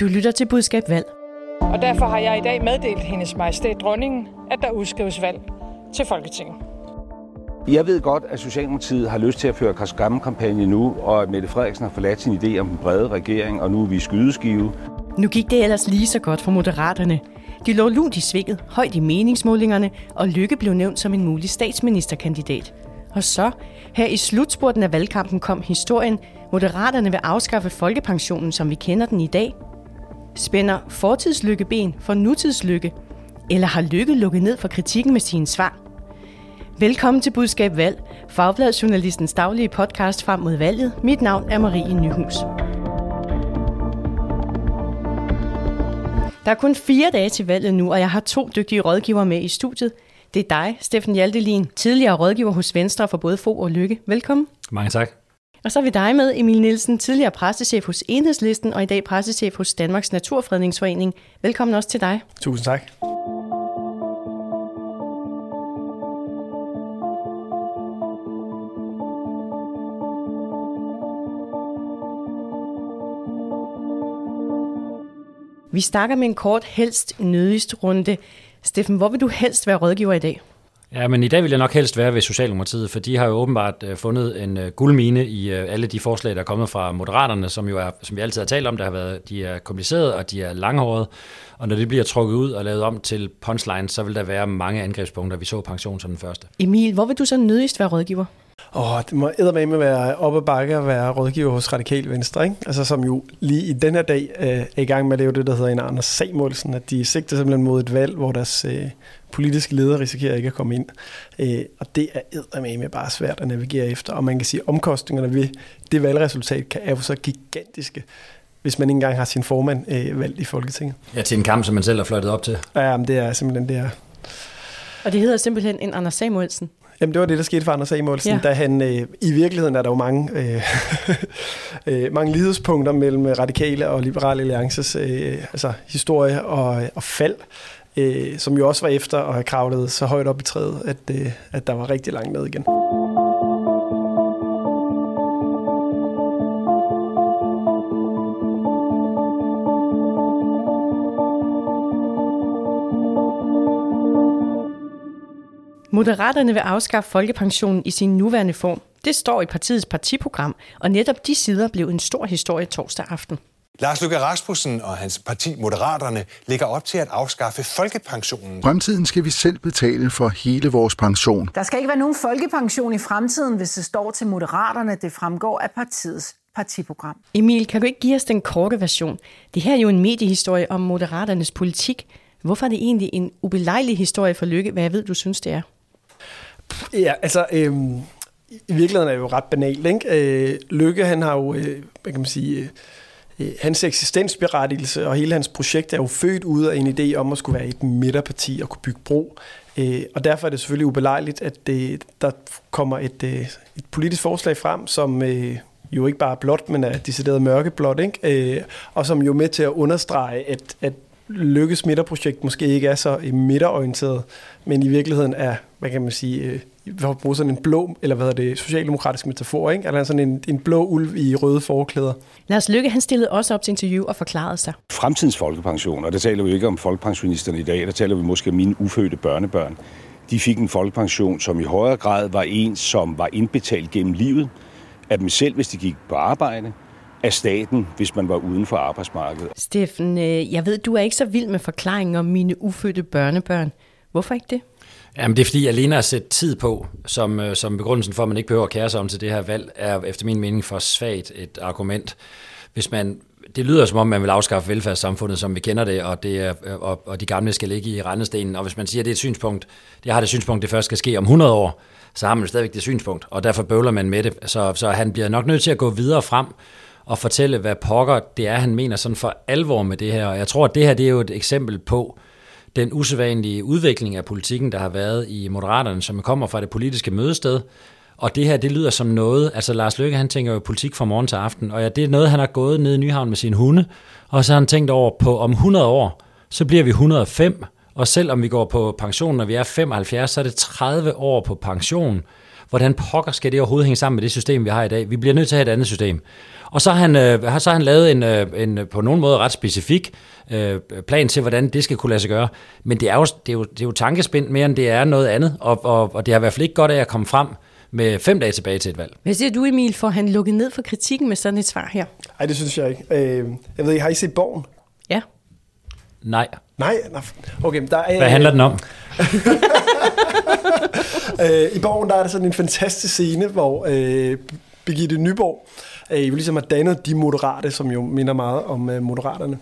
Du lytter til Budskab Valg. Og derfor har jeg i dag meddelt hendes majestæt dronningen, at der udskrives valg til Folketinget. Jeg ved godt, at Socialdemokratiet har lyst til at føre kampagne nu, og at Mette Frederiksen har forladt sin idé om den brede regering, og nu er vi skydeskive. Nu gik det ellers lige så godt for Moderaterne. De lå lunt i svinget, højt i meningsmålingerne, og Lykke blev nævnt som en mulig statsministerkandidat. Og så, her i slutspurten af valgkampen, kom historien, Moderaterne vil afskaffe folkepensionen, som vi kender den i dag. Spænder fortidslykke ben for nutidslykke? Eller har Lykke lukket ned for kritikken med sine svar? Velkommen til Budskab Valg, Fagbladjournalistens daglige podcast frem mod valget. Mit navn er Marie Nyhus. Der er kun fire dage til valget nu, og jeg har to dygtige rådgivere med i studiet. Det er dig, Steffen Hjaltelin, tidligere rådgiver hos Venstre for både Fo og Lykke. Velkommen. Mange tak. Og så er vi dig med, Emil Nielsen, tidligere pressechef hos Enhedslisten og i dag pressechef hos Danmarks Naturfredningsforening. Velkommen også til dig. Tusind tak. Vi starter med en kort helst nødigst runde. Steffen, hvor vil du helst være rådgiver i dag? Ja, men i dag vil jeg nok helst være ved Socialdemokratiet, for de har jo åbenbart øh, fundet en øh, guldmine i øh, alle de forslag, der er kommet fra Moderaterne, som jo er, som vi altid har talt om, der har været, de er komplicerede og de er langhårede. Og når det bliver trukket ud og lavet om til punchline, så vil der være mange angrebspunkter. Vi så pension som den første. Emil, hvor vil du så nødigst være rådgiver? Åh, det må med at være oppe ad bakke og være rådgiver hos Radikal Venstre, ikke? Altså, som jo lige i den her dag øh, er i gang med at lave det, der hedder en Anders Samuelsen, at de sigter simpelthen mod et valg, hvor deres øh, politiske ledere risikerer ikke at komme ind. Øh, og det er med bare svært at navigere efter. Og man kan sige, at omkostningerne ved det valgresultat kan, er jo så gigantiske hvis man ikke engang har sin formand øh, valgt i Folketinget. Ja, til en kamp, som man selv har flyttet op til. Ja, men det er simpelthen det er. Og det hedder simpelthen en Anders Samuelsen. Jamen, det var det, der skete for Anders Samuelsen, ja. da han, øh, i virkeligheden er der jo mange, øh, øh, mange lidespunkter mellem radikale og liberale alliances øh, altså historie og, og fald, øh, som jo også var efter at have kravlet så højt op i træet, at, øh, at der var rigtig langt ned igen. Moderaterne vil afskaffe folkepensionen i sin nuværende form. Det står i partiets partiprogram, og netop de sider blev en stor historie torsdag aften. Lars Løkke Rasmussen og hans parti Moderaterne ligger op til at afskaffe folkepensionen. Fremtiden skal vi selv betale for hele vores pension. Der skal ikke være nogen folkepension i fremtiden, hvis det står til Moderaterne. Det fremgår af partiets partiprogram. Emil, kan du ikke give os den korte version? Det her er jo en mediehistorie om Moderaternes politik. Hvorfor er det egentlig en ubelejlig historie for Lykke? Hvad jeg ved, du synes, det er? Ja, altså... Øhm, i virkeligheden er det jo ret banalt. Ikke? Øh, Lykke, han har jo, øh, hvad kan man sige, øh, Øh, hans eksistensberettigelse og hele hans projekt er jo født ud af en idé om at skulle være et midterparti og kunne bygge bro. Øh, og derfor er det selvfølgelig ubelejligt, at det, der kommer et, øh, et politisk forslag frem, som jo ikke bare er blåt, men er decideret mørkeblåt, ikke? Og som jo er med til at understrege, at, at Lykkes midterprojekt måske ikke er så midterorienteret, men i virkeligheden er, hvad kan man sige, for at bruge sådan en blå, eller hvad er det, socialdemokratisk metafor, ikke? Eller sådan en, en blå ulv i røde forklæder. Lars Lykke, han stillede også op til interview og forklarede sig. Fremtidens folkepension, og der taler vi ikke om folkepensionisterne i dag, der taler vi måske om mine ufødte børnebørn. De fik en folkepension, som i højere grad var en, som var indbetalt gennem livet af dem selv, hvis de gik på arbejde, af staten, hvis man var uden for arbejdsmarkedet. Steffen, øh, jeg ved, du er ikke så vild med forklaringen om mine ufødte børnebørn. Hvorfor ikke det? Jamen det er fordi, alene at sætte tid på, som, øh, som begrundelsen for, at man ikke behøver at kære sig om til det her valg, er efter min mening for svagt et argument. Hvis man det lyder som om, man vil afskaffe velfærdssamfundet, som vi kender det, og, det er, øh, og, og de gamle skal ligge i rendestenen. Og hvis man siger, at det er et synspunkt, det har det synspunkt, det først skal ske om 100 år, så har man stadigvæk det synspunkt, og derfor bøvler man med det. Så, så han bliver nok nødt til at gå videre frem og fortælle, hvad pokker det er, han mener sådan for alvor med det her. Og jeg tror, at det her det er jo et eksempel på den usædvanlige udvikling af politikken, der har været i Moderaterne, som kommer fra det politiske mødested. Og det her, det lyder som noget, altså Lars Løkke, han tænker jo politik fra morgen til aften, og ja, det er noget, han har gået ned i Nyhavn med sin hunde, og så har han tænkt over, på om 100 år, så bliver vi 105, og selvom vi går på pension, når vi er 75, så er det 30 år på pension, hvordan pokker skal det overhovedet hænge sammen med det system, vi har i dag? Vi bliver nødt til at have et andet system. Og så har han, øh, så har han lavet en, øh, en på nogen måde ret specifik øh, plan til, hvordan det skal kunne lade sig gøre. Men det er jo, det er jo, det er jo tankespind mere, end det er noget andet, og, og, og det har i hvert fald ikke godt af at komme frem med fem dage tilbage til et valg. Hvad siger du, Emil, for han lukket ned for kritikken med sådan et svar her? Nej, det synes jeg ikke. Øh, jeg ved ikke, har I set Borgen? Ja. Nej. Nej, okay. Der er, Hvad handler den om? Øh, I Borgen der er der sådan en fantastisk scene, hvor øh, Birgitte Nyborg øh, jo ligesom har dannet de moderate, som jo minder meget om øh, moderaterne.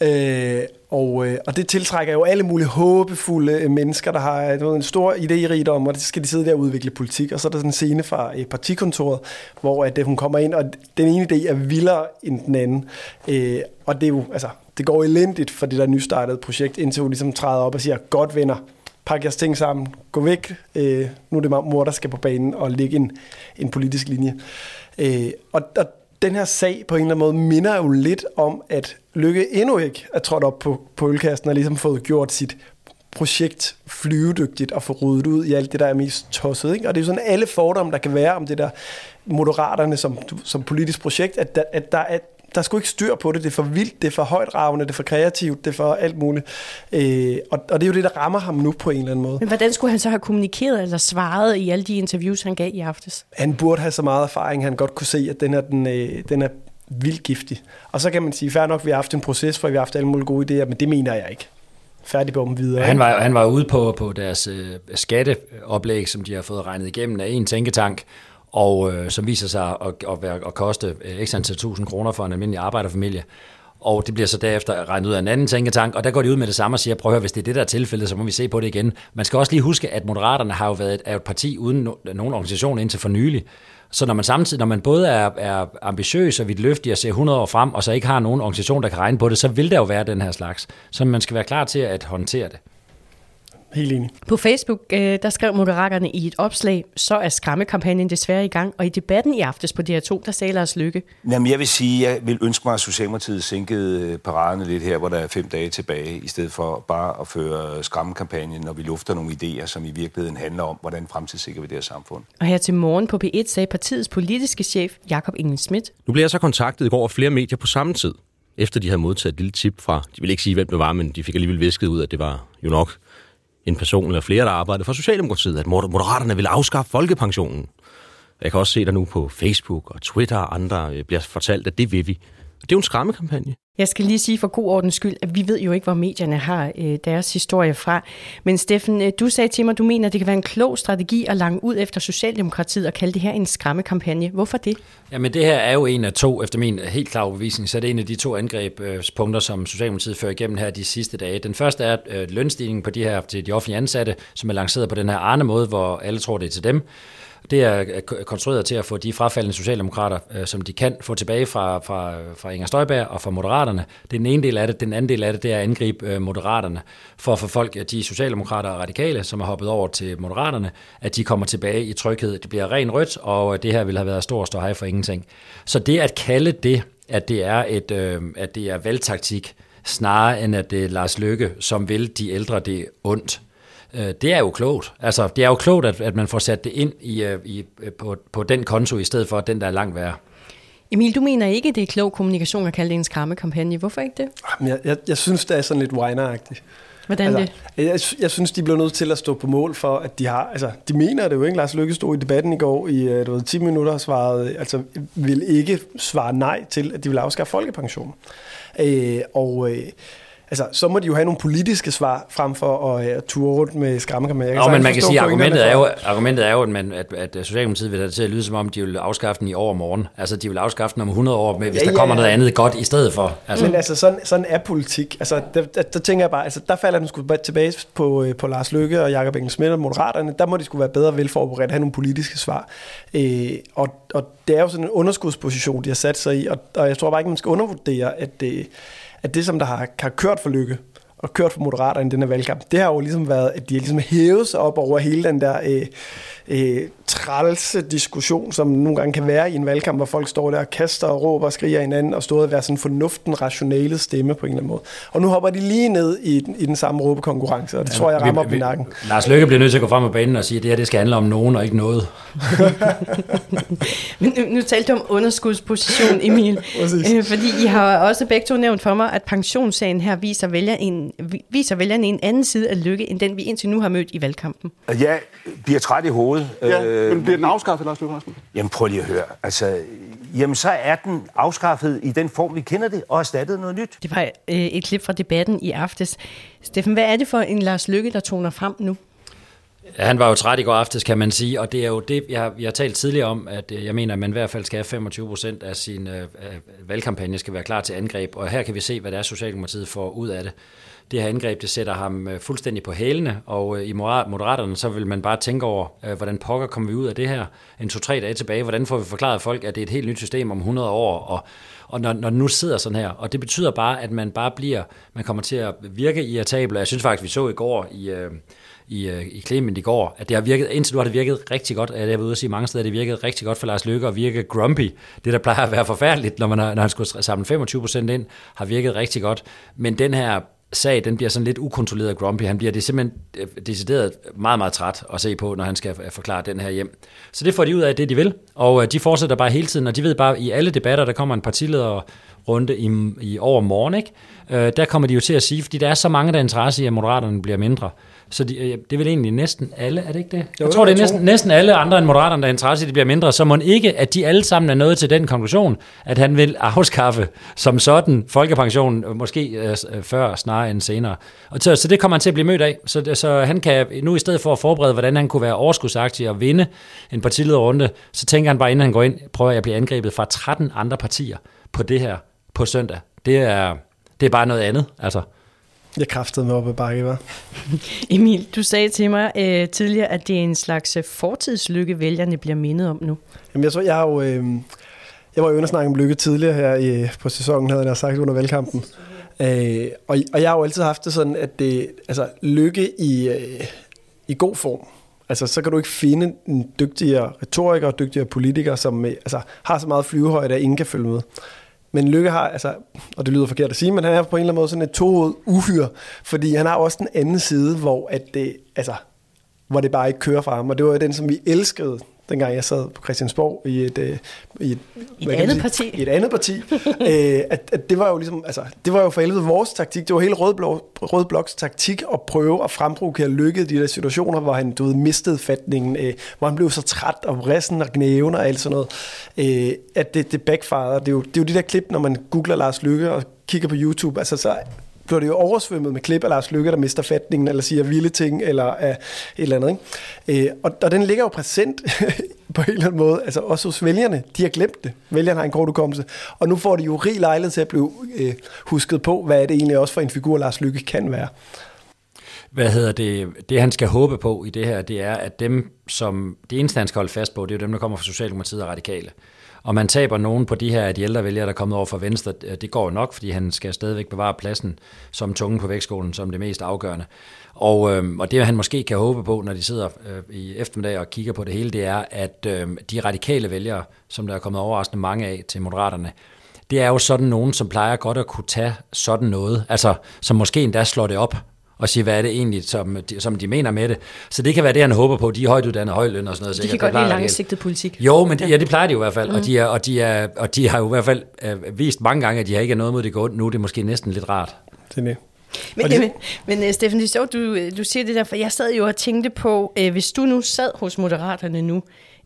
Øh, og, øh, og det tiltrækker jo alle mulige håbefulde øh, mennesker, der har øh, en stor idé om, og det skal de sidde der og udvikle politik. Og så er der sådan en scene fra øh, partikontoret, hvor at, øh, hun kommer ind, og den ene idé er vildere end den anden. Øh, og det er jo, altså, det går elendigt for det der nystartede projekt, indtil hun ligesom træder op og siger, godt venner, pak jeres ting sammen, gå væk, øh, nu er det mor, der skal på banen og lægge en, en politisk linje. Øh, og, og den her sag på en eller anden måde minder jo lidt om, at Lykke endnu ikke er trådt op på, på ølkasten og ligesom fået gjort sit projekt flyvedygtigt og få ryddet ud i alt det, der er mest tosset. Ikke? Og det er jo sådan alle fordomme, der kan være om det der moderaterne som, som politisk projekt, at der, at der er der er sgu ikke styr på det. Det er for vildt, det er for højt ravende, det er for kreativt, det er for alt muligt. Øh, og, og det er jo det, der rammer ham nu på en eller anden måde. Men hvordan skulle han så have kommunikeret eller svaret i alle de interviews, han gav i aftes? Han burde have så meget erfaring, han godt kunne se, at den er, den, øh, den er vildt giftig. Og så kan man sige, fair nok, vi har haft en proces, for vi har haft alle mulige gode idéer, men det mener jeg ikke færdig på dem videre. Han var, han var ude på, på deres øh, skatteoplæg, som de har fået regnet igennem af en tænketank, og øh, som viser sig at, at, være, at koste øh, ekstra antal tusind kroner for en almindelig arbejderfamilie. Og det bliver så derefter regnet ud af en anden tænketank, og der går de ud med det samme og siger, prøv at høre, hvis det er det, der er tilfældet, så må vi se på det igen. Man skal også lige huske, at Moderaterne har jo været et, er et parti uden no, nogen organisation indtil for nylig. Så når man samtidig, når man både er, er ambitiøs og vidtløftig og ser 100 år frem, og så ikke har nogen organisation, der kan regne på det, så vil der jo være den her slags. Så man skal være klar til at håndtere det. Helt enig. På Facebook, øh, der skrev Moderaterne i et opslag, så er skræmmekampagnen desværre i gang, og i debatten i aftes på DR2, der sagde Lars Lykke. Jamen, jeg vil sige, jeg vil ønske mig, at Socialdemokratiet sænkede øh, paraderne lidt her, hvor der er fem dage tilbage, i stedet for bare at føre skræmmekampagnen, når vi lufter nogle idéer, som i virkeligheden handler om, hvordan fremtidssikrer vi det her samfund. Og her til morgen på P1 sagde partiets politiske chef, Jakob Engel Schmidt. Nu bliver jeg så kontaktet i går af flere medier på samme tid, efter de havde modtaget et lille tip fra, de vil ikke sige, hvem det var, men de fik alligevel visket ud, at det var jo nok en person eller flere, der arbejdede for Socialdemokratiet, at Moderaterne vil afskaffe folkepensionen. Jeg kan også se der nu på Facebook og Twitter og andre øh, bliver fortalt, at det vil vi. Det er jo en skræmmekampagne. Jeg skal lige sige for god ordens skyld, at vi ved jo ikke, hvor medierne har øh, deres historie fra. Men Steffen, øh, du sagde til mig, at du mener, at det kan være en klog strategi at lange ud efter Socialdemokratiet og kalde det her en skræmmekampagne. Hvorfor det? Jamen det her er jo en af to, efter min helt klare overbevisning, så er det en af de to angrebspunkter, som Socialdemokratiet fører igennem her de sidste dage. Den første er øh, lønstigningen på de her til de offentlige ansatte, som er lanceret på den her arne måde, hvor alle tror, det er til dem. Det er konstrueret til at få de frafaldende socialdemokrater, øh, som de kan få tilbage fra, fra, fra Inger Støjberg og fra Moderaterne. Det er den ene del af det. Den anden del af det, det er at angribe øh, Moderaterne. For at få folk, de socialdemokrater og radikale, som er hoppet over til Moderaterne, at de kommer tilbage i tryghed. Det bliver ren rødt, og øh, det her vil have været stor ståhej for ingenting. Så det at kalde det, at det er, et, øh, at det er valgtaktik, snarere end at det er Lars Løkke, som vil de ældre det ondt, Øh, det er jo klogt. Altså, det er jo klogt, at, at man får sat det ind i, øh, i, øh, på, på den konto, i stedet for den, der er langt værre. Emil, du mener ikke, det er klog kommunikation at kalde det en skræmmekampagne. Hvorfor ikke det? Jeg, jeg, jeg synes, det er sådan lidt whiner-agtigt. Hvordan altså, det? Jeg, jeg synes, de bliver nødt til at stå på mål for, at de har... Altså, de mener det jo ikke. Lars Lykke stod i debatten i går i du ved, 10 minutter og svarede... Altså, vil ikke svare nej til, at de vil afskaffe folkepension. Øh, og... Øh, altså, så må de jo have nogle politiske svar, frem for at uh, ture rundt med skræmmekampagner. Ja, men man kan sige, at argumentet er, jo, argumentet er jo, at, man, at, at Socialdemokratiet vil have det til at lyde som om, de vil afskaffe den i år og morgen. Altså, de vil afskaffe den om 100 år, hvis ja, der kommer ja, ja. noget andet godt i stedet for. Altså. Men altså, sådan, sådan er politik. Altså, der, der, der, tænker jeg bare, altså, der falder den sgu tilbage på, øh, på Lars Løkke og Jakob Engel Schmidt og Moderaterne. Der må de skulle være bedre velforberedt, have nogle politiske svar. Øh, og, og det er jo sådan en underskudsposition, de har sat sig i, og, og jeg tror bare ikke, man skal undervurdere, at det, øh, at det, som der har, har kørt for Lykke, og kørt for Moderaterne i den her valgkamp, det har jo ligesom været, at de har ligesom hævet sig op over hele den der øh, øh, trælse diskussion, som nogle gange kan være i en valgkamp, hvor folk står der og kaster og råber og skriger hinanden, og står og være sådan fornuften, rationale stemme på en eller anden måde. Og nu hopper de lige ned i, den, i den samme råbekonkurrence, og det ja, tror jeg rammer vi, vi, på nakken. Lars Løkke bliver nødt til at gå frem på banen og sige, at det her det skal handle om nogen og ikke noget. Men nu, nu talte du om underskudsposition, Emil. øh, fordi I har også begge to nævnt for mig, at pensionssagen her viser vælgerne en, viser vælgerne en anden side af lykke, end den vi indtil nu har mødt i valgkampen. Jeg bliver træt i hovedet. Ja, men bliver den afskaffet, Lars Løkke Rasmussen? Jamen prøv lige at høre. Altså, jamen så er den afskaffet i den form, vi kender det, og erstattet noget nyt. Det var øh, et klip fra debatten i aftes. Steffen, hvad er det for en Lars Lykke, der toner frem nu? Han var jo træt i går aftes, kan man sige, og det er jo det, jeg, jeg har talt tidligere om, at øh, jeg mener, at man i hvert fald skal have 25 procent af sin øh, valgkampagne skal være klar til angreb, og her kan vi se, hvad det er, Socialdemokratiet får ud af det. Det her angreb, det sætter ham øh, fuldstændig på hælene, og øh, i Moderaterne, så vil man bare tænke over, øh, hvordan pokker kommer vi ud af det her en to-tre dage tilbage, hvordan får vi forklaret folk, at det er et helt nyt system om 100 år, og og når, når nu sidder sådan her, og det betyder bare, at man bare bliver, man kommer til at virke irritabel. Jeg synes faktisk, vi så i går i, øh, i, i Clement i går, at det har virket, indtil nu har det virket rigtig godt, jeg vil ude at sige mange steder, det virkede rigtig godt for Lars Løkke at virke grumpy. Det, der plejer at være forfærdeligt, når, man har, når han skulle samle 25 procent ind, har virket rigtig godt. Men den her sag, den bliver sådan lidt ukontrolleret grumpy. Han bliver det simpelthen øh, decideret meget, meget træt at se på, når han skal øh, forklare den her hjem. Så det får de ud af det, de vil, og øh, de fortsætter bare hele tiden, og de ved bare, i alle debatter, der kommer en partileder runde i, i over morgen, ikke? Der kommer de jo til at sige, fordi der er så mange, der er interesse i, at moderaterne bliver mindre. Så de, det er vel egentlig næsten alle, er det ikke det? Jo, jeg tror, det er næsten, næsten alle andre end moderaterne, der er interesse i, at det bliver mindre. Så må ikke, at de alle sammen er nået til den konklusion, at han vil afskaffe som sådan folkepensionen, måske øh, før snarere end senere. Og så, så det kommer han til at blive mødt af. Så, så han kan nu i stedet for at forberede, hvordan han kunne være overskudsagtig og vinde en partilederrunde, så tænker han bare, inden han går ind, prøver jeg at blive angrebet fra 13 andre partier på det her på søndag. Det er, det er bare noget andet, altså. Jeg kræftede med op ad bakke, var. Emil, du sagde til mig øh, tidligere, at det er en slags øh, fortidslykke, vælgerne bliver mindet om nu. Jamen, jeg, tror, jeg, har jo, øh, jeg var jo inde og snakke om lykke tidligere her i, på sæsonen, havde jeg sagt under valgkampen. Øh, og, og jeg har jo altid haft det sådan, at det, altså, lykke i, øh, i god form, Altså, så kan du ikke finde en dygtigere retoriker og dygtigere politiker, som øh, altså, har så meget flyvehøjde, at ingen kan følge med. Men Lykke har, altså, og det lyder forkert at sige, men han er på en eller anden måde sådan et tohoved uhyr, fordi han har også den anden side, hvor, at det, altså, hvor det bare ikke kører fra ham. Og det var jo den, som vi elskede dengang jeg sad på Christiansborg i et, øh, i et, I et andet parti. I et andet parti. øh, at, at, det var jo ligesom, altså, det var jo for helvede vores taktik. Det var hele Rød, Blok, Rød Bloks taktik at prøve at fremprovokere lykke de der situationer, hvor han du ved, mistede fatningen, øh, hvor han blev så træt og rissen og knæven og alt sådan noget, øh, at det, det backfired. Det er, jo, det er jo de der klip, når man googler Lars Lykke og kigger på YouTube, altså så bliver det jo oversvømmet med klip af Lars Lykke, der mister fatningen, eller siger vilde ting, eller et eller andet. Ikke? Øh, og, og den ligger jo præsent på en eller anden måde, altså også hos vælgerne. De har glemt det. Vælgerne har en kort ukommelse. Og nu får de jo rig lejlighed til at blive øh, husket på, hvad er det egentlig også for en figur, Lars Lykke kan være. Hvad hedder det? Det han skal håbe på i det her, det er, at dem, som det eneste han skal holde fast på, det er jo dem, der kommer fra Socialdemokratiet og Radikale og man taber nogen på de her at de ældre vælgere, der er kommet over fra Venstre, øh, det går nok, fordi han skal stadigvæk bevare pladsen som tunge på vægtskolen som det mest afgørende. Og, øh, og det, han måske kan håbe på, når de sidder øh, i eftermiddag og kigger på det hele, det er, at øh, de radikale vælgere, som der er kommet overraskende mange af til Moderaterne, det er jo sådan nogen, som plejer godt at kunne tage sådan noget, altså som måske endda slår det op og sige, hvad er det egentlig, som de, som de mener med det. Så det kan være det, han håber på. De er højt uddannede højløn og sådan noget. De kan godt lide langsigtet politik. Jo, men det, ja, det plejer de jo i hvert fald. Mm. Og, de er, og, de er, og de har jo i hvert fald uh, vist mange gange, at de har ikke noget mod det godt. Nu er det måske næsten lidt rart. Det er det. Men, det, men, men uh, Steffen, det er sjovt, du, du siger det der, for jeg sad jo og tænkte på, uh, hvis du nu sad hos Moderaterne nu,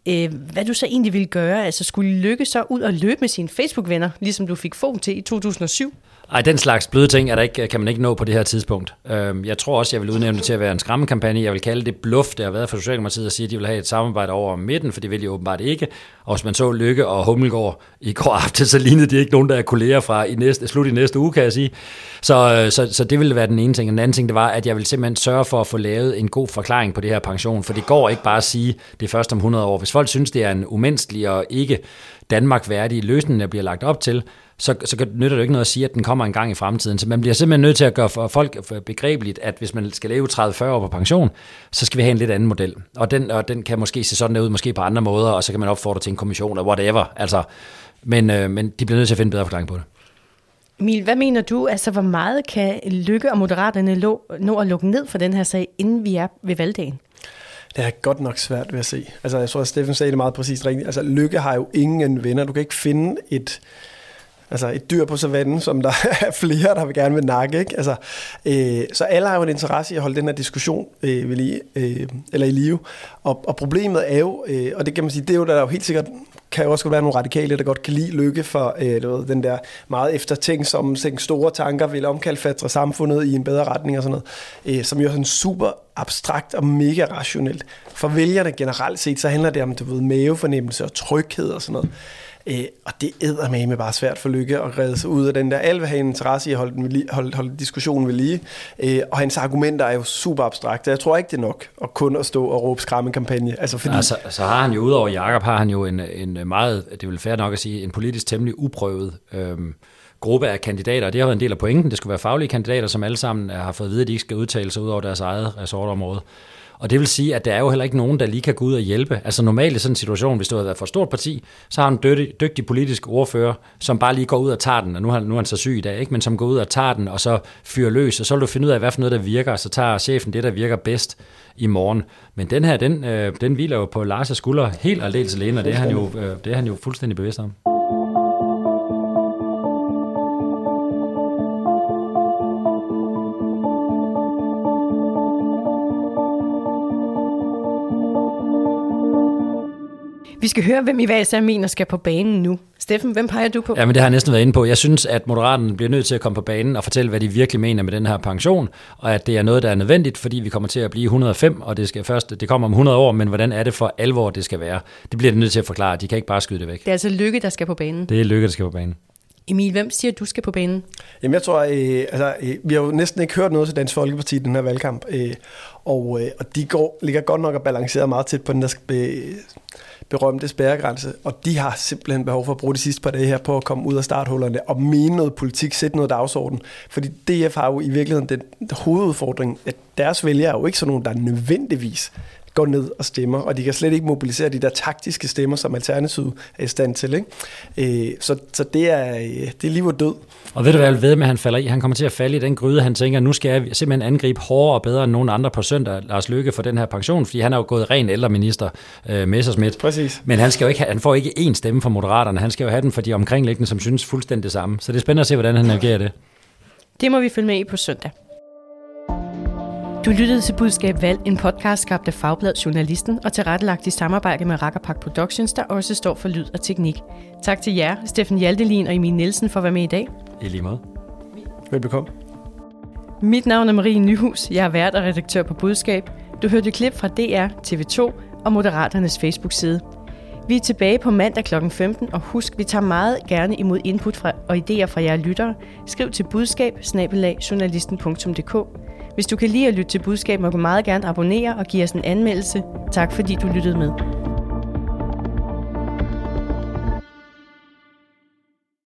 uh, hvad du så egentlig ville gøre. Altså skulle Lykke så ud og løbe med sine Facebook-venner, ligesom du fik få til i 2007? Ej, den slags bløde ting er der ikke, kan man ikke nå på det her tidspunkt. Øhm, jeg tror også, jeg vil udnævne det til at være en skræmmekampagne. Jeg vil kalde det bluff, det har været for Socialdemokratiet at sige, at de vil have et samarbejde over midten, for det vil de åbenbart ikke. Og hvis man så Lykke og Hummelgaard i går aften, så lignede de ikke nogen, der er kolleger fra i næste, slut i næste uge, kan jeg sige. Så, øh, så, så det ville være den ene ting. Og den anden ting, det var, at jeg vil simpelthen sørge for at få lavet en god forklaring på det her pension, for det går ikke bare at sige, det er først om 100 år. Hvis folk synes, det er en umenneskelig og ikke Danmark værdig løsning, der bliver lagt op til, så, så nytter det jo ikke noget at sige, at den kommer en gang i fremtiden. Så man bliver simpelthen nødt til at gøre for folk begrebeligt, at hvis man skal leve 30-40 år på pension, så skal vi have en lidt anden model. Og den, og den kan måske se sådan ud, måske på andre måder, og så kan man opfordre til en kommission, og whatever. Altså, men, øh, men de bliver nødt til at finde en bedre forklaring på det. Emil, hvad mener du? Altså, hvor meget kan Lykke og Moderaterne nå at lukke ned for den her sag, inden vi er ved valgdagen? Det er godt nok svært ved at se. Altså, jeg tror, at Steffen sagde det meget præcist rigtigt. Altså, Lykke har jo ingen venner. Du kan ikke finde et, altså et dyr på savannen, som der er flere, der vil gerne vil nakke. Ikke? Altså, øh, så alle har jo en interesse i at holde den her diskussion øh, ved lige, øh, eller i live. Og, og problemet er jo, øh, og det kan man sige, det er jo, der er jo helt sikkert kan jo også godt være nogle radikale, der godt kan lide lykke for øh, du ved, den der meget eftertænksomme, store tanker, vil omkalfatre samfundet i en bedre retning og sådan noget, øh, som jo er sådan super abstrakt og mega rationelt. For vælgerne generelt set, så handler det om du ved, mavefornemmelse og tryghed og sådan noget. Øh, og det æder med bare svært for Lykke at redde sig ud af den der. Alle vil have en interesse i at holde, den lige, holde, holde diskussionen ved lige. Øh, og hans argumenter er jo super abstrakte. Jeg tror ikke, det er nok at kun at stå og råbe skræmmekampagne. Altså, fordi... altså, så har han jo, udover Jakob, har han jo en, en meget, det er vel fair nok at sige, en politisk temmelig uprøvet øhm, gruppe af kandidater. Det har været en del af pointen. Det skulle være faglige kandidater, som alle sammen øh, har fået at vide, at de ikke skal udtale sig ud over deres eget ressortområde. Og det vil sige, at der er jo heller ikke nogen, der lige kan gå ud og hjælpe. Altså normalt i sådan en situation, hvis du har været for stort parti, så har en dygtig, dygtig politisk ordfører, som bare lige går ud og tager den, og nu, har, nu er han så syg i dag, ikke? men som går ud og tager den, og så fyrer løs, og så vil du finde ud af, hvad for noget, der virker, og så tager chefen det, der virker bedst i morgen. Men den her, den, øh, den hviler jo på Lars' skulder helt aldeles alene, og det er han jo, øh, det er han jo fuldstændig bevidst om. Vi skal høre, hvem I hver især mener skal på banen nu. Steffen, hvem peger du på? Ja, men det har jeg næsten været inde på. Jeg synes, at Moderaterne bliver nødt til at komme på banen og fortælle, hvad de virkelig mener med den her pension, og at det er noget, der er nødvendigt, fordi vi kommer til at blive 105, og det skal først, det kommer om 100 år, men hvordan er det for alvor, det skal være? Det bliver de nødt til at forklare. De kan ikke bare skyde det væk. Det er altså Lykke, der skal på banen. Det er Lykke, der skal på banen. Emil, hvem siger du skal på banen? Jamen jeg tror, øh, altså, øh, vi har jo næsten ikke hørt noget til Dansk Folkeparti i den her valgkamp, øh, og, øh, og de går, ligger godt nok og balancerer meget tæt på den der øh, berømte spærregrænse, og de har simpelthen behov for at bruge de sidste par dage her på at komme ud af starthullerne og mene noget politik, sætte noget dagsorden. Fordi DF har jo i virkeligheden den hovedudfordring, at deres vælgere er jo ikke sådan nogen, der nødvendigvis går ned og stemmer, og de kan slet ikke mobilisere de der taktiske stemmer, som Alternativet er i stand til. Ikke? Øh, så, så det er, øh, det er liv og død. Og ved du hvad ved med, at han falder i? Han kommer til at falde i den gryde, han tænker, nu skal jeg simpelthen angribe hårdere og bedre end nogen andre på søndag, Lars Løkke, for den her pension, fordi han er jo gået ren ældreminister, øh, Messersmith. Præcis. Men han, skal jo ikke have, han får ikke én stemme fra Moderaterne, han skal jo have den for de omkringliggende, som synes fuldstændig det samme. Så det er spændende at se, hvordan han navigerer det. Det må vi følge med i på søndag. Du lyttede til Budskab Valg, en podcast skabt af Fagbladet Journalisten og tilrettelagt i samarbejde med Rakkerpak Productions, der også står for lyd og teknik. Tak til jer, Steffen Hjaltelin og Emil Nielsen for at være med i dag. I lige måde. Velbekomme. Mit navn er Marie Nyhus. Jeg er vært og redaktør på Budskab. Du hørte klip fra DR, TV2 og Moderaternes Facebook-side. Vi er tilbage på mandag kl. 15, og husk, vi tager meget gerne imod input fra, og idéer fra jer lyttere. Skriv til budskab hvis du kan lide at lytte til budskab, må du meget gerne abonnere og give os en anmeldelse. Tak fordi du lyttede med.